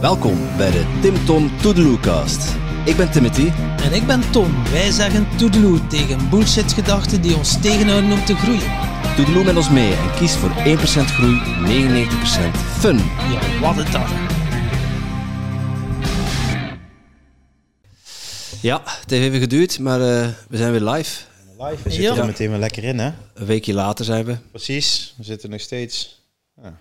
Welkom bij de Tim Tom Toedeloecast. Ik ben Timothy. En ik ben Tom. Wij zeggen toedeloe tegen bullshit-gedachten die ons tegenhouden om te groeien. Toedeloe met ons mee en kies voor 1% groei, 99% fun. Ja, wat het dan. Ja, het heeft even geduurd, maar eh, we zijn weer live. Live, we zitten Ja. er meteen weer lekker in, hè? Een weekje later zijn we. Precies, we zitten nog steeds. Ja.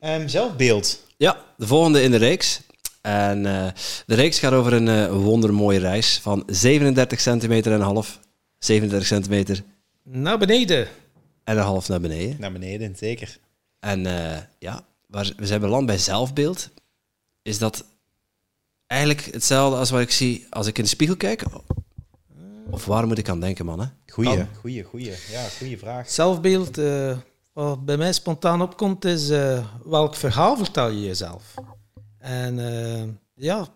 Ehm, zelfbeeld. Ja, de volgende in de reeks. En eh, de reeks gaat over een eh, wondermooie reis van 37 centimeter en een half. 37 centimeter Naar beneden. en een half naar beneden. Naar beneden, zeker. En eh, ja, waar, we zijn beland bij zelfbeeld. Is dat eigenlijk hetzelfde als wat ik zie als ik in de spiegel kijk? Of waar moet ik aan denken, man? Hè? Goeie, Oh. goeie, goeie. Ja, goeie vraag. Zelfbeeld, eh, wat bij mij spontaan opkomt, is eh, welk verhaal vertel je jezelf? En eh, ja,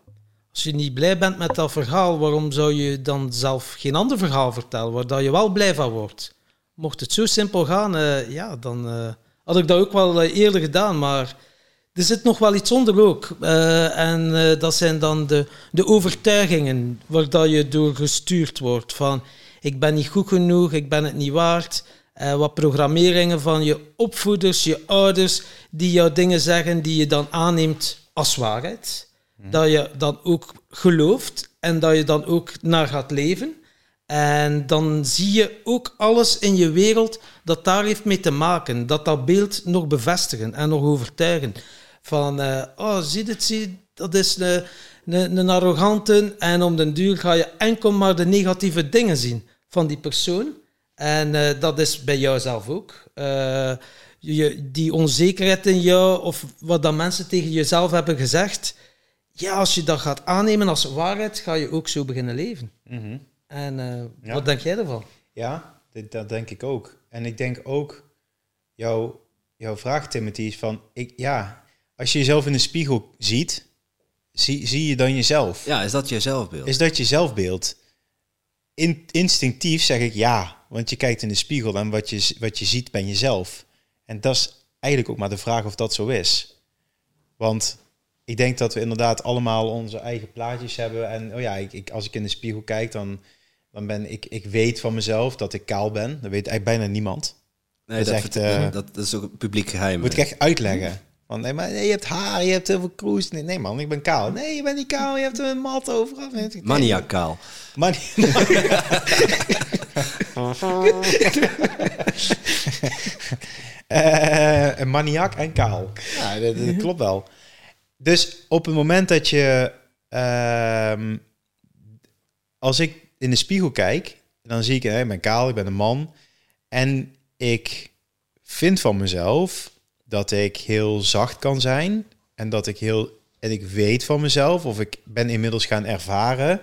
als je niet blij bent met dat verhaal, waarom zou je dan zelf geen ander verhaal vertellen waar dat je wel blij van wordt? Mocht het zo simpel gaan, eh, ja, dan had ik dat ook wel eerder gedaan, maar er zit nog wel iets onder ook. En dat zijn dan de, de overtuigingen waar dat je door gestuurd wordt. Van ik ben niet goed genoeg, ik ben het niet waard. Eh, wat programmeringen van je opvoeders, je ouders, die jou dingen zeggen die je dan aanneemt als waarheid. Dat je dan ook gelooft en dat je dan ook naar gaat leven. En dan zie je ook alles in je wereld dat daar heeft mee te maken. Dat dat beeld nog bevestigen en nog overtuigen. Van, eh, oh, zie dit, zie, dat is een, een, een arrogante. En om den duur ga je enkel maar de negatieve dingen zien van die persoon. En eh, dat is bij jou zelf ook. Eh, je, die onzekerheid in jou, of wat dan mensen tegen jezelf hebben gezegd. Ja, als je dat gaat aannemen als waarheid, ga je ook zo beginnen leven. Mhm. En eh, Ja. wat denk jij ervan? Ja, dit, dat denk ik ook. En ik denk ook, jouw, jouw vraag, Timothy, is van... Ik, ja, als je jezelf in de spiegel ziet, zie, zie je dan jezelf? Ja, is dat je zelfbeeld? Is dat je zelfbeeld? In, instinctief zeg ik ja, want je kijkt in de spiegel en wat je, wat je ziet ben jezelf. En dat is eigenlijk ook maar de vraag of dat zo is. Want ik denk dat we inderdaad allemaal onze eigen plaatjes hebben. En oh ja, ik, ik, als ik in de spiegel kijk, dan, dan ben ik, ik weet van mezelf dat ik kaal ben. Dat weet eigenlijk bijna niemand. nee, dat dat, is echt, vert- eh, dat, dat is ook een publiek geheim. Moet ik echt uitleggen. Want nee, maar nee, je hebt haar, je hebt heel veel kroes. Nee, nee man, ik ben kaal. Nee, je bent niet kaal, je hebt een mat overal. Nee, Maniacaal. Maar Eh, een maniak en kaal. Ja, dat, dat klopt wel. Dus op het moment dat je... ehm, als ik in de spiegel kijk, dan zie ik, hè, ik ben kaal, ik ben een man. En ik vind van mezelf dat ik heel zacht kan zijn. En dat ik heel... En ik weet van mezelf, of ik ben inmiddels gaan ervaren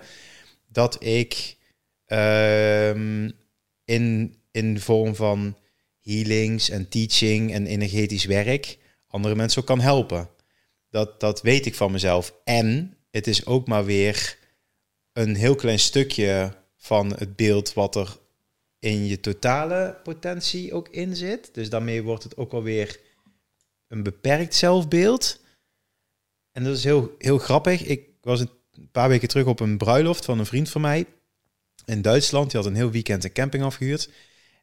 dat ik ehm, in, in vorm van healings en teaching en energetisch werk andere mensen ook kan helpen. Dat, dat weet ik van mezelf. En het is ook maar weer een heel klein stukje van het beeld wat er in je totale potentie ook in zit. Dus daarmee wordt het ook alweer een beperkt zelfbeeld. En dat is heel, heel grappig. Ik was een paar weken terug op een bruiloft van een vriend van mij in Duitsland. Die had een heel weekend een camping afgehuurd.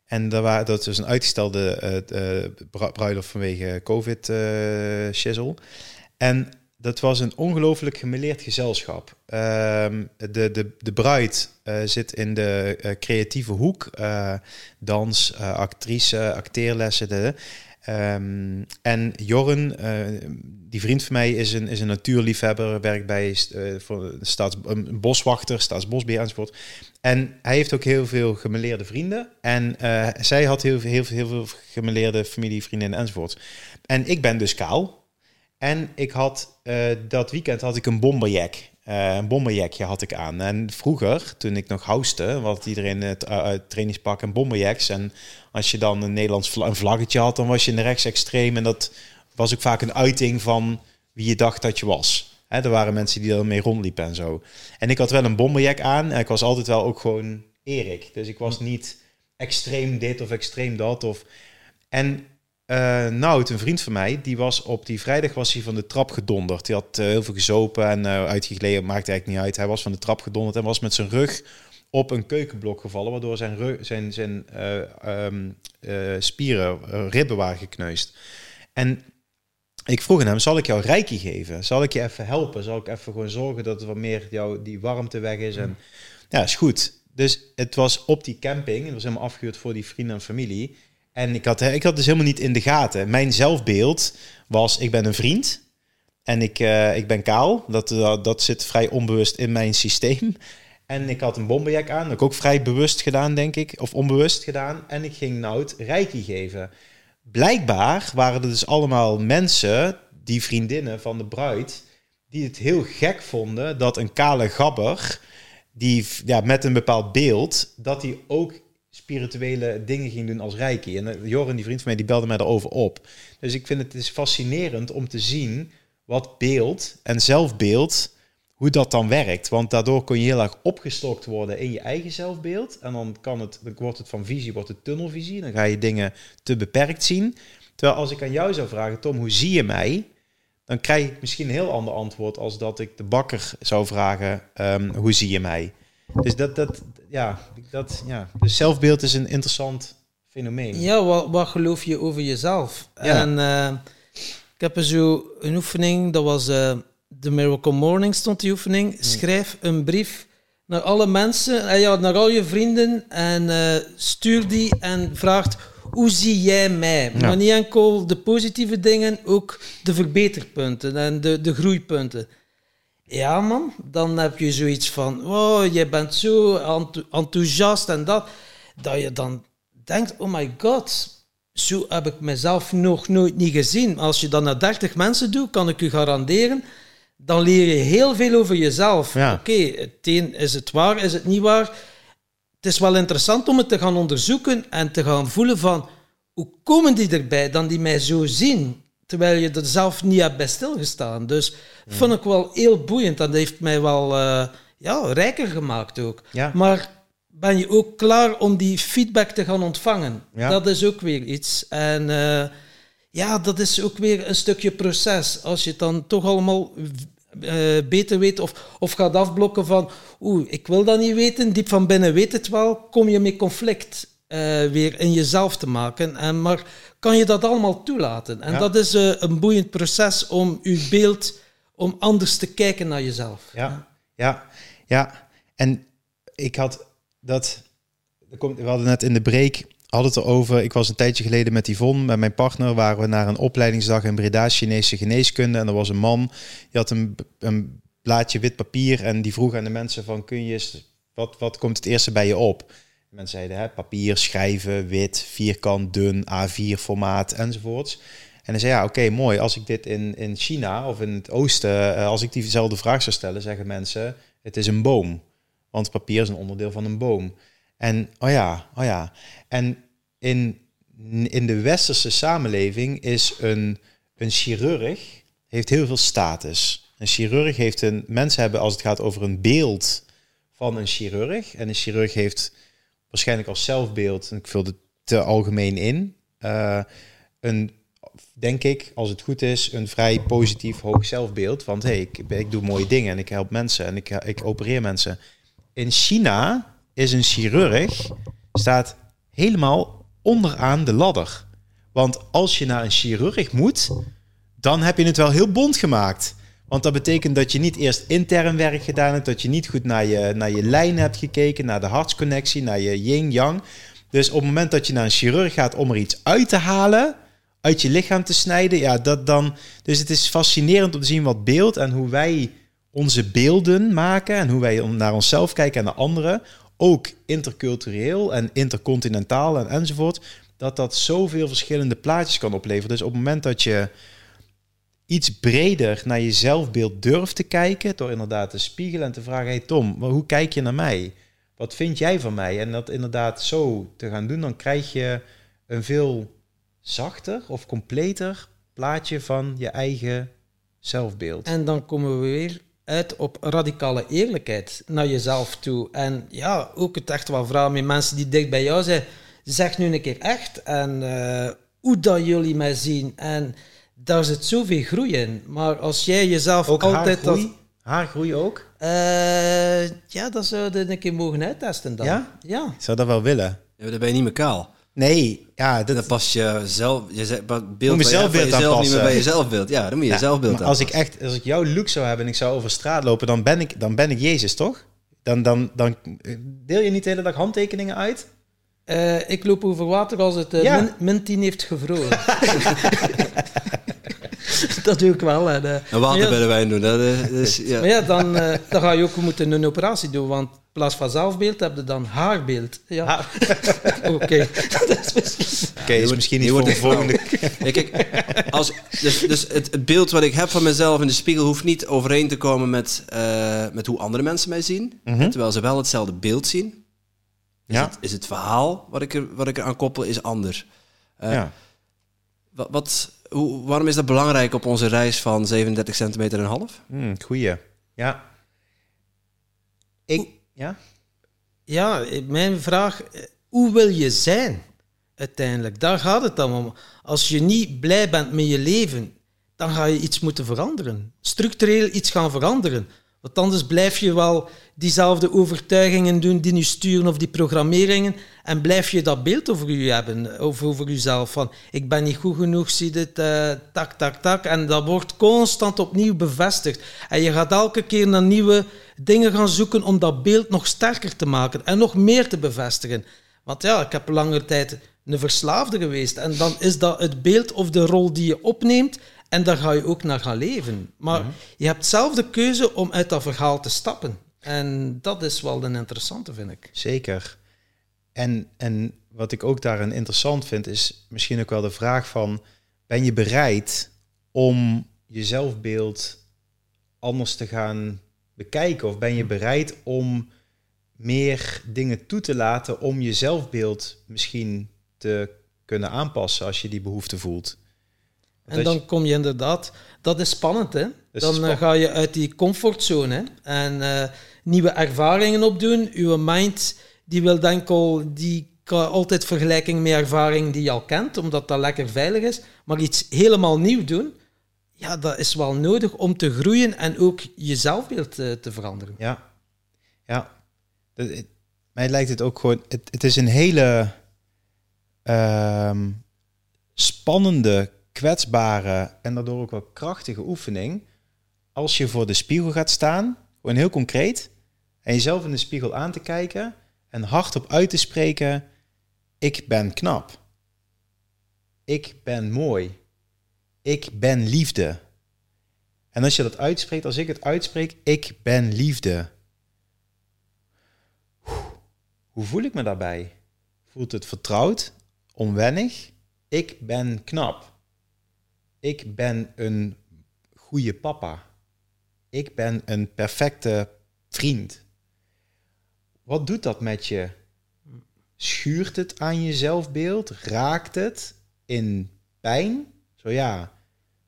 En daar waren, dat is een uitgestelde eh, eh, bru- bruiloft vanwege covid-shizzle. en dat was een ongelooflijk gemeleerd gezelschap. Ehm, de, de, de bruid eh, zit in de eh, creatieve hoek. eh, dans, eh, actrice, acteerlessen. De, Ehm, en Jorren, eh, die vriend van mij, is een, is een natuurliefhebber, werkt bij eh, voor een boswachter, staatsbosbeheer enzovoort. En hij heeft ook heel veel gemeleerde vrienden. En eh, zij had heel, veel- heel, heel veel gemeleerde familie, vriendinnen enzovoort. En ik ben dus kaal. En ik had dat weekend had ik een bomberjack. Eh, een bomberjackje had ik aan. En vroeger, toen ik nog houste, had iedereen het uh, trainingspak en bomberjacks. En als je dan een Nederlands vlaggetje had, dan was je in de rechtsextreem. En dat was ook vaak een uiting van wie je dacht dat je was. Hè, er waren mensen die ermee rondliepen en zo. En ik had wel een bomberjack aan. En ik was altijd wel ook gewoon Erik. Dus ik was niet extreem dit of extreem dat. Of... En uh, een vriend van mij, die was op die vrijdag was hij van de trap gedonderd. Die had uh, heel veel gezopen en uh, uitgegleden, maakt eigenlijk niet uit. Hij was van de trap gedonderd en was met zijn rug op een keukenblok gevallen, waardoor zijn, zijn, um, spieren, ribben waren gekneusd. En ik vroeg hem, zal ik jou reiki geven? Zal ik je even helpen? Zal ik even gewoon zorgen dat er wat meer jou, die warmte weg is? En ja, is goed. Dus het was op die camping, het was helemaal afgehuurd voor die vrienden en familie. En ik had, ik had dus helemaal niet in de gaten. Mijn zelfbeeld was, ik ben een vriend en ik, uh, ik ben kaal. Dat, dat, dat zit vrij onbewust in mijn systeem. En ik had een bomberjack aan, dat ik ook vrij bewust gedaan, denk ik. Of onbewust gedaan. En ik ging Nout reiki geven. Blijkbaar waren er dus allemaal mensen, die vriendinnen van de bruid... die het heel gek vonden dat een kale gabber... die ja, met een bepaald beeld, dat hij ook spirituele dingen ging doen als reiki. En uh, Joren, die vriend van mij, die belde mij daarover op. Dus ik vind het is fascinerend om te zien wat beeld en zelfbeeld, hoe dat dan werkt. Want daardoor kun je heel erg opgestokt worden in je eigen zelfbeeld. En dan, kan het, dan wordt het van visie, wordt het tunnelvisie. Dan ga je dingen te beperkt zien. Terwijl als ik aan jou zou vragen, Tom, hoe zie je mij? Dan krijg ik misschien een heel ander antwoord als dat ik de bakker zou vragen, um, hoe ik je mij? Dus dat, dat, ja, dat, ja. Dus zelfbeeld is een interessant fenomeen. Ja, wat, wat geloof je over jezelf? Ja. En uh, ik heb zo een oefening, dat was uh, de Miracle Morning stond die oefening. Schrijf een brief naar alle mensen, en ja, naar al je vrienden en uh, stuur die en vraagt hoe zie jij mij? Ja. Maar niet enkel de positieve dingen, ook de verbeterpunten en de, de groeipunten. Ja, man, dan heb je zoiets van: oh, je bent zo enthousiast en dat. Dat je dan denkt: oh my god, zo heb ik mezelf nog nooit niet gezien. Als je dat naar 30 mensen doet, kan ik u garanderen, dan leer je heel veel over jezelf. Ja. Oké, okay, het een is het waar, is het niet waar. Het is wel interessant om het te gaan onderzoeken en te gaan voelen van hoe komen die erbij dan die mij zo zien? Terwijl je er zelf niet hebt bij stilgestaan. Dus dat vond ik wel heel boeiend. En dat heeft mij wel uh, ja, rijker gemaakt ook. Ja. Maar ben je ook klaar om die feedback te gaan ontvangen? Ja. Dat is ook weer iets. En uh, ja, dat is ook weer een stukje proces. Als je het dan toch allemaal uh, beter weet of, of gaat afblokken van oeh, ik wil dat niet weten, diep van binnen weet het wel, kom je met conflict weer in jezelf te maken. En, maar kan je dat allemaal toelaten. En Ja. dat is eh, een boeiend proces om je beeld, om anders te kijken naar jezelf. Ja, ja, ja. En ik had dat. We hadden net in de break. Hadden het erover. Ik was een tijdje geleden met Yvonne, met mijn partner. Waren we naar een opleidingsdag in Breda, Chinese geneeskunde. En er was een man. Die had een, een blaadje wit papier. En die vroeg aan de mensen: van, Kun je eens. Wat, wat komt het eerste bij je op? Mensen zeiden: hè, papier, schrijven, wit, vierkant, dun, A4 formaat enzovoorts. En hij zei, ja, oké, mooi. Als ik dit in, in China of in het oosten, eh, als ik diezelfde vraag zou stellen, zeggen mensen, het is een boom. Want papier is een onderdeel van een boom. En, oh ja, oh ja. En in, in de westerse samenleving is een, een chirurg, heeft heel veel status. Een chirurg heeft een, mensen hebben als het gaat over een beeld van een chirurg. En een chirurg heeft waarschijnlijk als zelfbeeld, en ik vul het te algemeen in, eh, een denk ik, als het goed is, een vrij positief hoog zelfbeeld. Want hey, ik, ik doe mooie dingen en ik help mensen en ik, ik opereer mensen. In China is een chirurg staat helemaal onderaan de ladder. Want als je naar een chirurg moet, dan heb je het wel heel bond gemaakt. Want dat betekent dat je niet eerst intern werk gedaan hebt, dat je niet goed naar je, naar je lijn hebt gekeken, naar de hartsconnectie, naar je yin-yang. Dus op het moment dat je naar een chirurg gaat om er iets uit te halen, uit je lichaam te snijden, ja, dat dan. Dus het is fascinerend om te zien wat beeld en hoe wij onze beelden maken en hoe wij naar onszelf kijken en naar anderen, ook intercultureel en intercontinentaal en enzovoort, dat dat zoveel verschillende plaatjes kan opleveren. Dus op het moment dat je iets breder naar je zelfbeeld durft te kijken, door inderdaad te spiegelen en te vragen, hey Tom, hoe kijk je naar mij? Wat vind jij van mij? En dat inderdaad zo te gaan doen, dan krijg je een veel zachter of completer plaatje van je eigen zelfbeeld. En dan komen we weer uit op radicale eerlijkheid naar jezelf toe. En ja, ook het echt wel vragen met mensen die dicht bij jou zijn. Zeg nu een keer echt. En eh, hoe dat jullie mij zien. En daar zit zoveel groei in. Maar als jij jezelf Ook altijd... haargroei? Dat, Haargroei ook? Eh, ja, dat zouden we een keer mogen uittesten dan. Ja? Ja. Ik zou dat wel willen. Ja, dan ben je niet meer kaal. Nee, ja, Dan past je zelf, je beeld Moet je- zelfbeeld jezelf niet meer aanpassen. bij je zelfbeeld. Ja, dan moet je Ja, zelfbeeld maar als ik aanpassen. echt, als ik jouw look zou hebben en ik zou over straat lopen, dan ben ik, dan ben ik Jezus, toch? Dan, dan, dan deel je niet de hele dag handtekeningen uit? Eh, ik loop over water als het eh, Ja. min, min 10 heeft gevroren. dat doe ik wel. En, eh, Een water maar bij ja, de wijn doen. Dat is- ja. maar ja, dan, eh, dan ga je ook moeten een operatie doen, want in plaats van zelfbeeld heb je dan haarbeeld. Ja, oké. Dat is misschien- Oké, is misschien niet voor de het volgende. Ja, kijk, als, dus, dus het, beeld wat ik heb van mezelf in de spiegel hoeft niet overeen te komen met, eh, met hoe andere mensen mij zien. Mhm. Terwijl ze wel hetzelfde beeld zien. Is, Ja. het, is het verhaal wat ik, er, wat ik eraan koppel is anders. Eh, ja. Wat, wat, hoe, waarom is dat belangrijk op onze reis van 37 centimeter en een half? Hmm, goeie. Ja. Ik, ja? Ja, mijn vraag, eh, hoe wil je zijn uiteindelijk? Daar gaat het dan om. Als je niet blij bent met je leven, dan ga je iets moeten veranderen. Structureel iets gaan veranderen. Want anders blijf je wel diezelfde overtuigingen doen die je sturen of die programmeringen en blijf je dat beeld over je hebben, of over jezelf van ik ben niet goed genoeg, zie dit, eh, tak, tak, tak. En dat wordt constant opnieuw bevestigd. En je gaat elke keer naar nieuwe dingen gaan zoeken om dat beeld nog sterker te maken en nog meer te bevestigen. Want ja, ik heb lange tijd een verslaafde geweest en dan is dat het beeld of de rol die je opneemt en daar ga je ook naar gaan leven. Maar je hebt zelf de keuze om uit dat verhaal te stappen. En dat is wel een interessante, vind ik. Zeker. En, en wat ik ook daarin interessant vind, is misschien ook wel de vraag van... ben je bereid om je zelfbeeld anders te gaan bekijken? Of ben je bereid om meer dingen toe te laten om je zelfbeeld misschien te kunnen aanpassen als je die behoefte voelt? En dan kom je inderdaad, dat is spannend, hè? is Dan eh, spannend. ga je uit die comfortzone hè? en eh, nieuwe ervaringen opdoen. Uw mind die wil denk ik al, die kan altijd vergelijking met ervaring die je al kent, omdat dat lekker veilig is. Maar iets helemaal nieuw doen, ja, dat is wel nodig om te groeien en ook je zelfbeeld eh, te veranderen. Ja, ja. Dat, het- mij lijkt het ook gewoon. Het, het is een hele ehm, spannende, kwetsbare en daardoor ook wel krachtige oefening. Als je voor de spiegel gaat staan, gewoon heel concreet, en jezelf in de spiegel aan te kijken en hardop uit te spreken: Ik ben knap. Ik ben mooi. Ik ben liefde. En als je dat uitspreekt, als ik het uitspreek, ik ben liefde. Hoe voel ik me daarbij? Voelt het vertrouwd? Onwennig? Ik ben knap. Ik ben een goede papa. Ik ben een perfecte vriend. Wat doet dat met je? Schuurt het aan je zelfbeeld? Raakt het in pijn? Zo ja,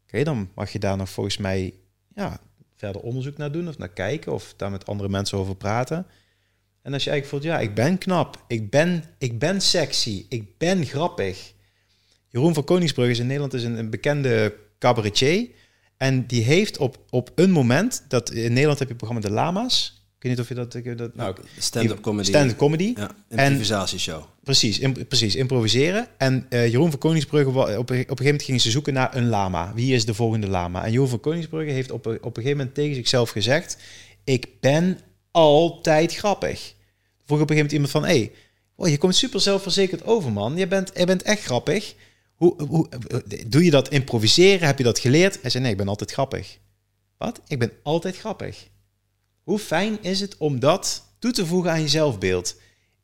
oké, dan mag je daar nog volgens mij ja, verder onderzoek naar doen of naar kijken of daar met andere mensen over praten. En als je eigenlijk voelt, ja, ik ben knap, ik ben, ik ben sexy, ik ben grappig. Jeroen van Koningsbrug is in Nederland is een, een bekende cabaretier. En die heeft op, op een moment, dat in Nederland heb je het programma De Lama's. Ik weet niet of je dat... ik- dat nou, Stand-up comedy. Stand-up comedy. Ja, improvisatieshow. Precies, precies, improviseren. En eh, Jeroen van Koningsbrugge, op, een- op een gegeven moment gingen ze zoeken naar een lama. Wie is de volgende lama? En Jeroen van Koningsbrugge heeft op een, op een gegeven moment tegen zichzelf gezegd... Ik ben altijd grappig. Vroeg op een gegeven moment iemand van... Hey, oh, je komt super zelfverzekerd over, man. Je bent, je bent echt grappig. Hoe, hoe, doe je dat improviseren? Heb je dat geleerd? Hij zei, nee, ik ben altijd grappig. Wat? Ik ben altijd grappig. Hoe fijn is het om dat toe te voegen aan je zelfbeeld?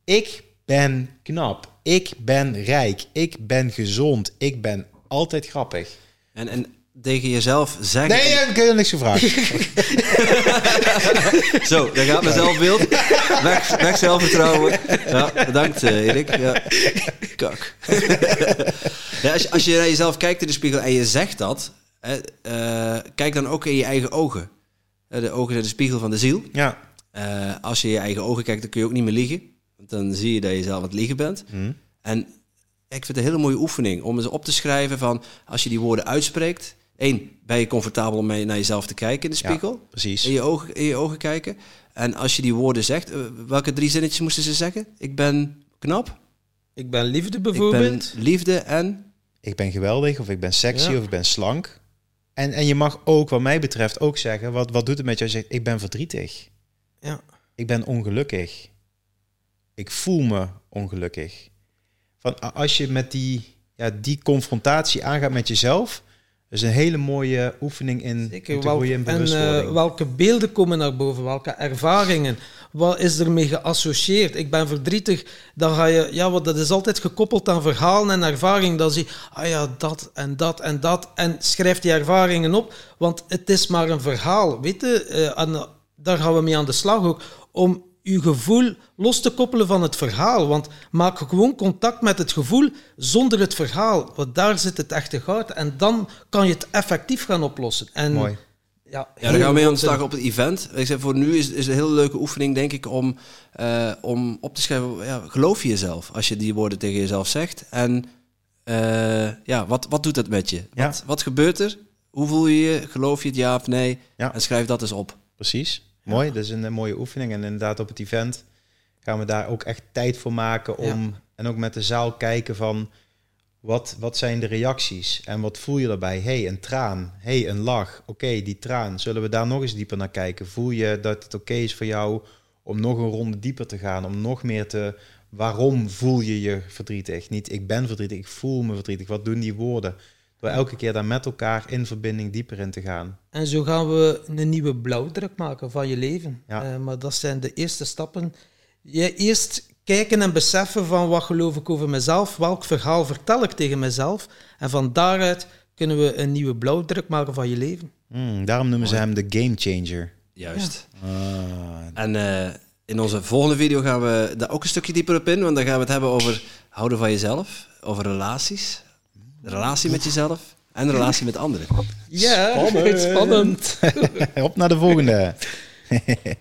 Ik ben knap. Ik ben rijk. Ik ben gezond. Ik ben altijd grappig. En, en tegen jezelf zeggen... Nee, ik heb niks gevraagd. Zo, daar gaat mijn zelfbeeld. Weg, weg zelfvertrouwen. Ja, bedankt eh, Erik. Ja. Kak. Ja, als, je, als je naar jezelf kijkt in de spiegel en je zegt dat, hè, eh, kijk dan ook in je eigen ogen. De ogen zijn de spiegel van de ziel. Ja. Eh, als je in je eigen ogen kijkt, dan kun je ook niet meer liegen. Want dan zie je dat je zelf aan het liegen bent. Hm. En ik vind het een hele mooie oefening om eens op te schrijven van als je die woorden uitspreekt. Eén, ben je comfortabel om mee naar jezelf te kijken in de spiegel? Ja, precies. In je, ogen, in je ogen kijken. En als je die woorden zegt, eh, welke drie zinnetjes moesten ze zeggen? Ik ben knap. Ik ben liefde Ik bijvoorbeeld. ben liefde en... Ik ben geweldig, of ik ben sexy, Ja. of ik ben slank. En, en je mag ook, wat mij betreft, ook zeggen... Wat, wat doet het met je zegt, ik ben verdrietig. Ja. Ik ben ongelukkig. Ik voel me ongelukkig. Van, als je met die, ja, die confrontatie aangaat met jezelf... is een hele mooie oefening in, Zeker. te groeien in en bewustwording. eh, welke beelden komen naar boven? Welke ervaringen? Wat is ermee geassocieerd? Ik ben verdrietig. Dan ga je, ja, want dat is altijd gekoppeld aan verhalen en ervaring. Dan zie je, ah ja, dat en dat en dat. En schrijf die ervaringen op, want het is maar een verhaal. Weet je, eh, daar gaan we mee aan de slag ook. Om je gevoel los te koppelen van het verhaal. Want maak gewoon contact met het gevoel zonder het verhaal. Want daar zit het echte goud. En dan kan je het effectief gaan oplossen. En Mooi. Ja, Ja, daar gaan we mee aan de slag op het event. Ik zeg, voor nu is, is een hele leuke oefening, denk ik, om, eh, om op te schrijven, ja, geloof je jezelf als je die woorden tegen jezelf zegt? En eh, ja, wat, wat doet dat met je? Ja. Wat, wat gebeurt er? Hoe voel je je? Geloof je het ja of nee? Ja. En schrijf dat eens op. Precies. Mooi, dat is een, eh, mooie oefening. En inderdaad, op het event gaan we daar ook echt tijd voor maken om... En ook met de zaal kijken van... Wat, wat zijn de reacties? En wat voel je daarbij? hey, een traan. hey, een lach. Oké, die traan. Zullen we daar nog eens dieper naar kijken? Voel je dat het oké is voor jou om nog een ronde dieper te gaan? Om nog meer te... Waarom voel je je verdrietig? Niet ik ben verdrietig, ik voel me verdrietig. Wat doen die woorden? Door elke keer daar met elkaar in verbinding dieper in te gaan. En zo gaan we een nieuwe blauwdruk maken van je leven. Ja. Eh, maar dat zijn de eerste stappen. Je eerst kijken en beseffen van wat geloof ik over mezelf, welk verhaal vertel ik tegen mezelf. En van daaruit kunnen we een nieuwe blauwdruk maken van je leven. Hmm, daarom noemen ze hem de game changer. Juist. Ah, En eh, in onze volgende video gaan we daar ook een stukje dieper op in, want dan gaan we het hebben over houden van jezelf, over relaties, de relatie met jezelf en de relatie met anderen. Ja, Spannend. spannend. Op naar de volgende.